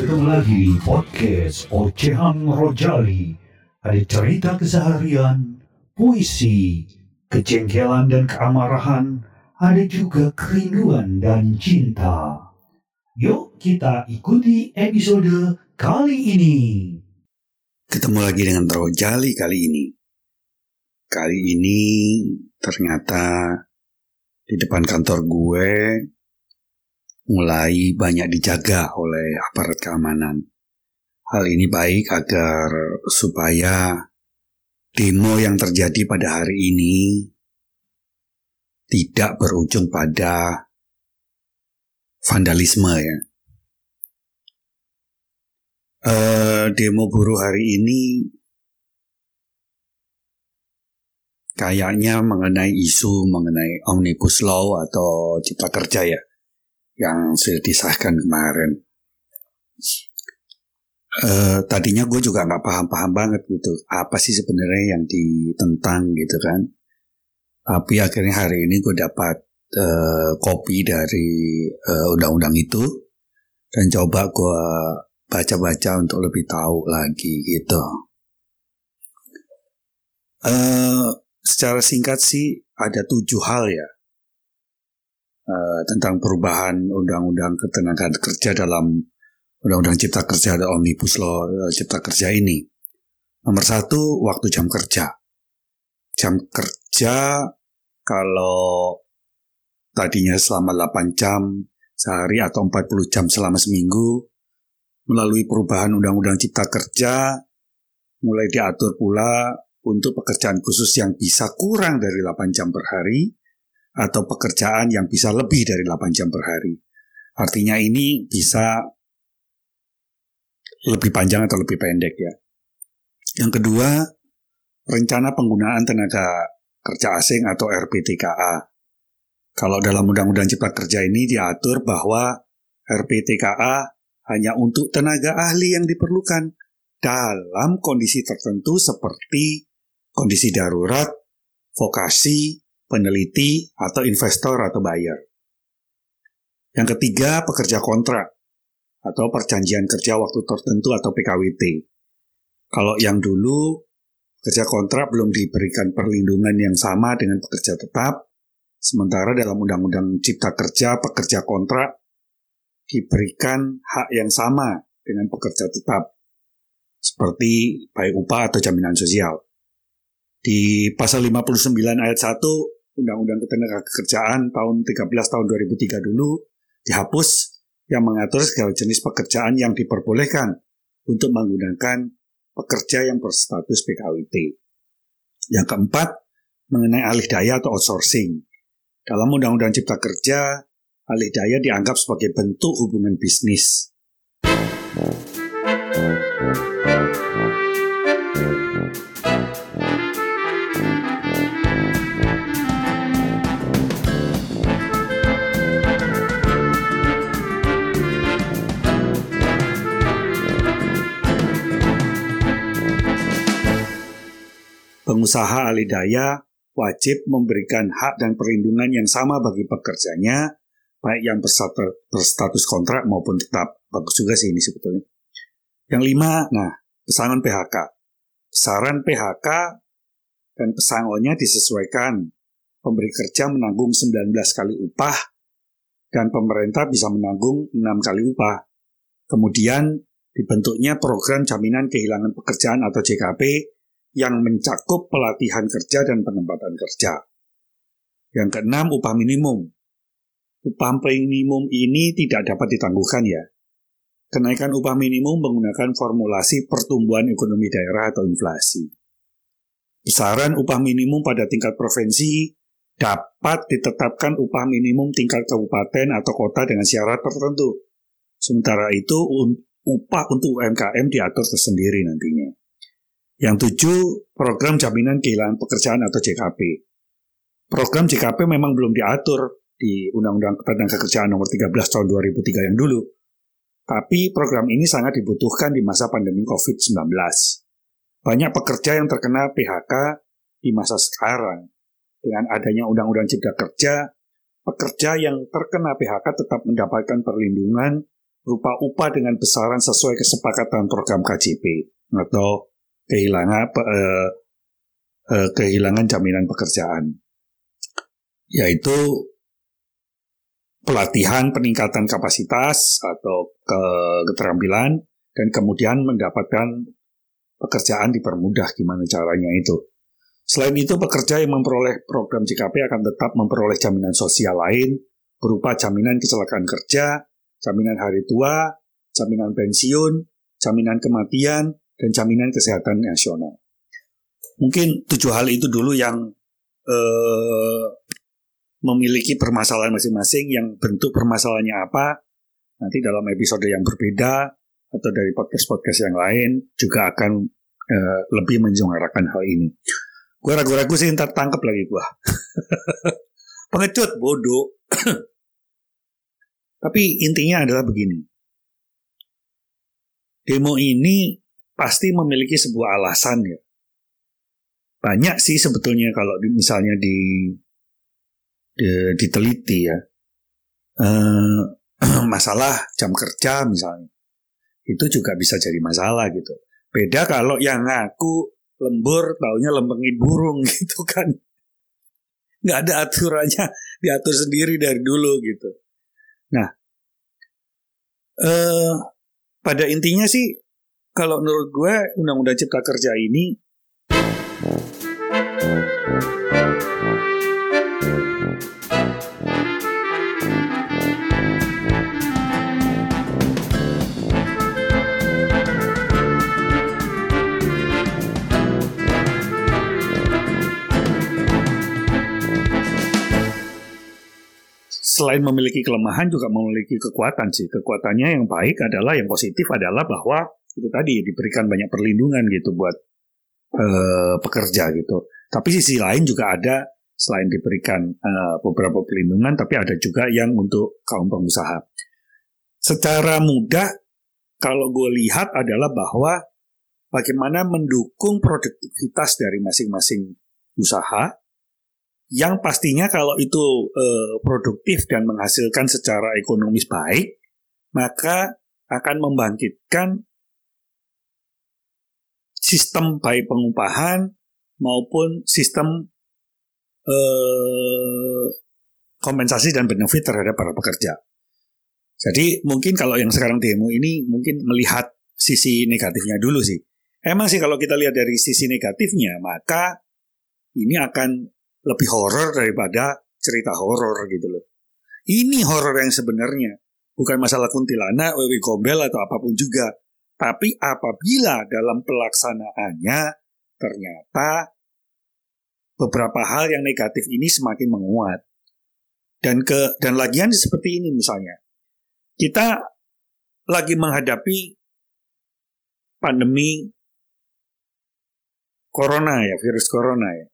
Ketemu lagi podcast Ocehan Rojali. Ada cerita keseharian, puisi, kejengkelan dan keamarahan, ada juga kerinduan dan cinta. Yuk kita ikuti episode kali ini. Ketemu lagi dengan Rojali kali ini. Kali ini ternyata di depan kantor gue mulai banyak dijaga oleh aparat keamanan. Hal ini baik agar supaya demo yang terjadi pada hari ini tidak berujung pada vandalisme ya. Uh, demo buruh hari ini kayaknya mengenai isu mengenai omnibus law atau cipta kerja ya yang sudah disahkan kemarin. Uh, tadinya gue juga nggak paham-paham banget gitu apa sih sebenarnya yang ditentang gitu kan. Tapi akhirnya hari ini gue dapat uh, kopi dari uh, undang-undang itu dan coba gue baca-baca untuk lebih tahu lagi gitu. Uh, secara singkat sih ada tujuh hal ya uh, tentang perubahan undang-undang ketenagaan kerja dalam undang-undang cipta kerja dan omnibus law uh, cipta kerja ini. Nomor satu, waktu jam kerja. Jam kerja kalau tadinya selama 8 jam sehari atau 40 jam selama seminggu, melalui perubahan undang-undang cipta kerja, mulai diatur pula untuk pekerjaan khusus yang bisa kurang dari 8 jam per hari, atau pekerjaan yang bisa lebih dari 8 jam per hari. Artinya ini bisa lebih panjang atau lebih pendek ya. Yang kedua, rencana penggunaan tenaga kerja asing atau RPTKA. Kalau dalam Undang-Undang Cipta Kerja ini diatur bahwa RPTKA hanya untuk tenaga ahli yang diperlukan dalam kondisi tertentu seperti kondisi darurat, vokasi, peneliti, atau investor atau buyer. Yang ketiga, pekerja kontrak atau perjanjian kerja waktu tertentu atau PKWT. Kalau yang dulu pekerja kontrak belum diberikan perlindungan yang sama dengan pekerja tetap, sementara dalam Undang-Undang Cipta Kerja pekerja kontrak diberikan hak yang sama dengan pekerja tetap, seperti baik upah atau jaminan sosial. Di pasal 59 ayat 1 Undang-Undang Ketenagakerjaan tahun 13 tahun 2003 dulu dihapus yang mengatur segala jenis pekerjaan yang diperbolehkan untuk menggunakan pekerja yang berstatus PKWT. Yang keempat, mengenai alih daya atau outsourcing. Dalam Undang-Undang Cipta Kerja, alih daya dianggap sebagai bentuk hubungan bisnis. Pengusaha alidaya wajib memberikan hak dan perlindungan yang sama bagi pekerjanya, baik yang berstatus kontrak maupun tetap. Bagus juga sih ini sebetulnya. Yang lima, nah, pesangon PHK. Besaran PHK dan pesangonnya disesuaikan. Pemberi kerja menanggung 19 kali upah dan pemerintah bisa menanggung 6 kali upah. Kemudian dibentuknya program jaminan kehilangan pekerjaan atau JKP yang mencakup pelatihan kerja dan penempatan kerja. Yang keenam, upah minimum. Upah minimum ini tidak dapat ditangguhkan ya. Kenaikan upah minimum menggunakan formulasi pertumbuhan ekonomi daerah atau inflasi. Besaran upah minimum pada tingkat provinsi dapat ditetapkan upah minimum tingkat kabupaten atau kota dengan syarat tertentu. Sementara itu, upah untuk UMKM diatur tersendiri nantinya. Yang tujuh, program jaminan kehilangan pekerjaan atau JKP. Program JKP memang belum diatur di Undang-Undang Ketenagakerjaan nomor 13 tahun 2003 yang dulu. Tapi program ini sangat dibutuhkan di masa pandemi COVID-19. Banyak pekerja yang terkena PHK di masa sekarang. dengan adanya Undang-Undang Cipta Kerja, pekerja yang terkena PHK tetap mendapatkan perlindungan berupa upah dengan besaran sesuai kesepakatan program KJP atau kehilangan eh, eh, kehilangan jaminan pekerjaan, yaitu pelatihan peningkatan kapasitas atau ke keterampilan dan kemudian mendapatkan pekerjaan dipermudah gimana caranya itu. Selain itu, pekerja yang memperoleh program JKP akan tetap memperoleh jaminan sosial lain berupa jaminan kecelakaan kerja, jaminan hari tua, jaminan pensiun, jaminan kematian, dan jaminan kesehatan nasional. Mungkin tujuh hal itu dulu yang eh, memiliki permasalahan masing-masing, yang bentuk permasalahannya apa, nanti dalam episode yang berbeda atau dari podcast-podcast yang lain juga akan eh, lebih menjongarakan hal ini. Gue ragu-ragu sih ntar tangkep lagi gue. Pengecut, bodoh. Tapi intinya adalah begini. Demo ini pasti memiliki sebuah alasan ya. Banyak sih sebetulnya kalau di, misalnya di, di diteliti ya. Uh, masalah jam kerja misalnya. Itu juga bisa jadi masalah gitu. Beda kalau yang ngaku lembur taunya lempengin burung gitu kan nggak ada aturannya diatur sendiri dari dulu gitu nah eh, pada intinya sih kalau menurut gue undang-undang cipta kerja ini selain memiliki kelemahan juga memiliki kekuatan sih. Kekuatannya yang baik adalah yang positif adalah bahwa itu tadi diberikan banyak perlindungan gitu buat uh, pekerja gitu. Tapi sisi lain juga ada selain diberikan uh, beberapa perlindungan, tapi ada juga yang untuk kaum pengusaha. Secara mudah, kalau gue lihat adalah bahwa bagaimana mendukung produktivitas dari masing-masing usaha yang pastinya kalau itu eh, produktif dan menghasilkan secara ekonomis baik, maka akan membangkitkan sistem baik pengupahan maupun sistem eh, kompensasi dan benefit terhadap para pekerja. Jadi mungkin kalau yang sekarang demo ini mungkin melihat sisi negatifnya dulu sih. Emang sih kalau kita lihat dari sisi negatifnya, maka ini akan lebih horor daripada cerita horor gitu loh. Ini horor yang sebenarnya bukan masalah kuntilanak, wewe gombel atau apa pun juga. Tapi apabila dalam pelaksanaannya ternyata beberapa hal yang negatif ini semakin menguat. Dan ke dan lagian seperti ini misalnya. Kita lagi menghadapi pandemi corona ya, virus corona ya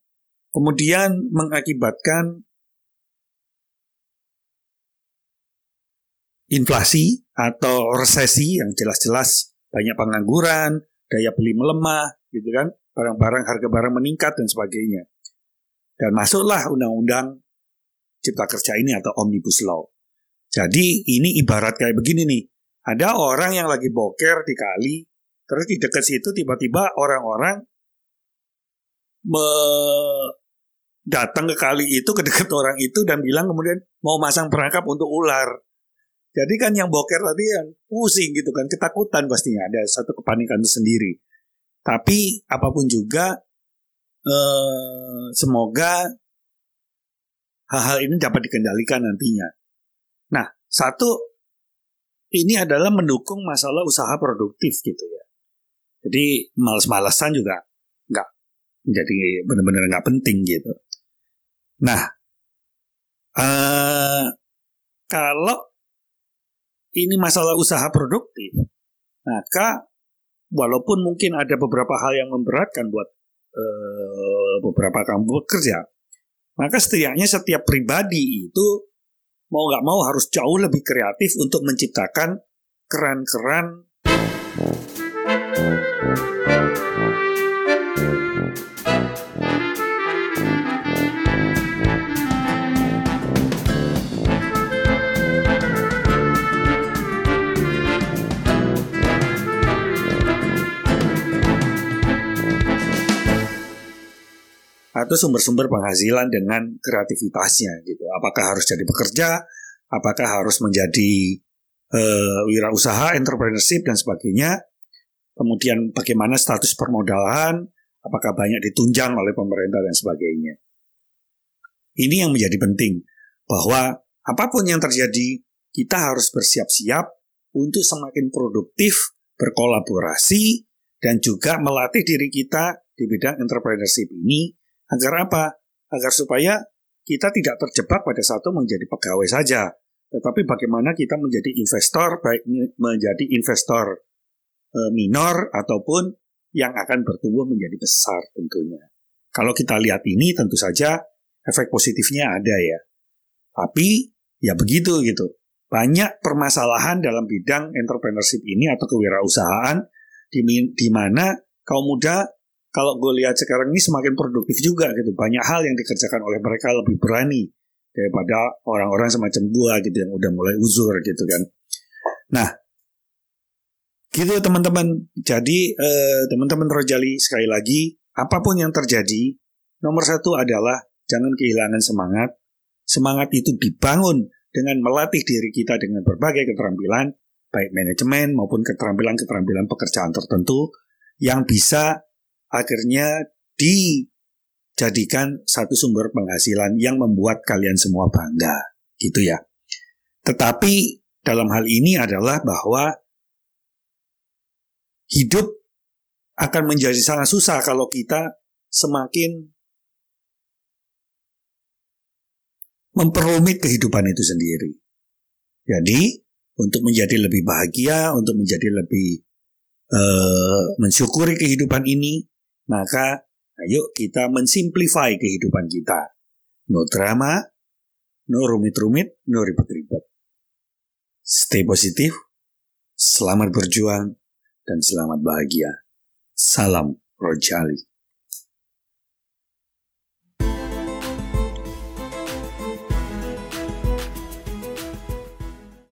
kemudian mengakibatkan inflasi atau resesi yang jelas-jelas banyak pengangguran, daya beli melemah, gitu kan, barang-barang harga barang meningkat dan sebagainya. Dan masuklah undang-undang cipta kerja ini atau omnibus law. Jadi ini ibarat kayak begini nih, ada orang yang lagi boker di kali, terus di dekat situ tiba-tiba orang-orang datang ke kali itu ke dekat orang itu dan bilang kemudian mau masang perangkap untuk ular. Jadi kan yang boker tadi yang pusing gitu kan, ketakutan pastinya ada satu kepanikan sendiri. Tapi apa pun juga eh, semoga hal-hal ini dapat dikendalikan nantinya. Nah, satu ini adalah mendukung masalah usaha produktif gitu ya. Jadi males-malesan juga nggak jadi benar-benar nggak penting gitu. Nah, uh, kalau ini masalah usaha produktif, maka walaupun mungkin ada beberapa hal yang memberatkan buat uh, beberapa kamu bekerja, maka setidaknya setiap pribadi itu mau nggak mau harus jauh lebih kreatif untuk menciptakan keran-keran satu sumber-sumber penghasilan dengan kreativitasnya gitu. Apakah harus jadi pekerja, apakah harus menjadi uh, wirausaha, entrepreneurship dan sebagainya. Kemudian bagaimana status permodalan, apakah banyak ditunjang oleh pemerintah dan sebagainya. Ini yang menjadi penting bahwa apa pun yang terjadi, kita harus bersiap-siap untuk semakin produktif, berkolaborasi, dan juga melatih diri kita di bidang entrepreneurship ini agar apa? Agar supaya kita tidak terjebak pada satu menjadi pegawai saja, tetapi bagaimana kita menjadi investor, baik menjadi investor e, minor ataupun yang akan bertumbuh menjadi besar tentunya. Kalau kita lihat ini tentu saja efek positifnya ada ya. Tapi ya begitu gitu. Banyak permasalahan dalam bidang entrepreneurship ini atau kewirausahaan di, di mana kaum muda kalau gue lihat sekarang ini semakin produktif juga gitu. Banyak hal yang dikerjakan oleh mereka lebih berani daripada orang-orang semacam gue gitu yang udah mulai uzur gitu kan. Nah, gitu teman-teman. Jadi eh, teman-teman Rojali sekali lagi apa pun yang terjadi, nomor satu adalah jangan kehilangan semangat, Semangat itu dibangun dengan melatih diri kita dengan berbagai keterampilan, baik manajemen maupun keterampilan-keterampilan pekerjaan tertentu yang bisa akhirnya dijadikan satu sumber penghasilan yang membuat kalian semua bangga, gitu ya. Tetapi dalam hal ini adalah bahwa hidup akan menjadi sangat susah kalau kita semakin memperumit kehidupan itu sendiri. Jadi, untuk menjadi lebih bahagia, untuk menjadi lebih uh, mensyukuri kehidupan ini, maka ayo kita mensimplify kehidupan kita. No drama, no rumit-rumit, no ribet-ribet. Stay positif, selamat berjuang, dan selamat bahagia. Salam Rojali.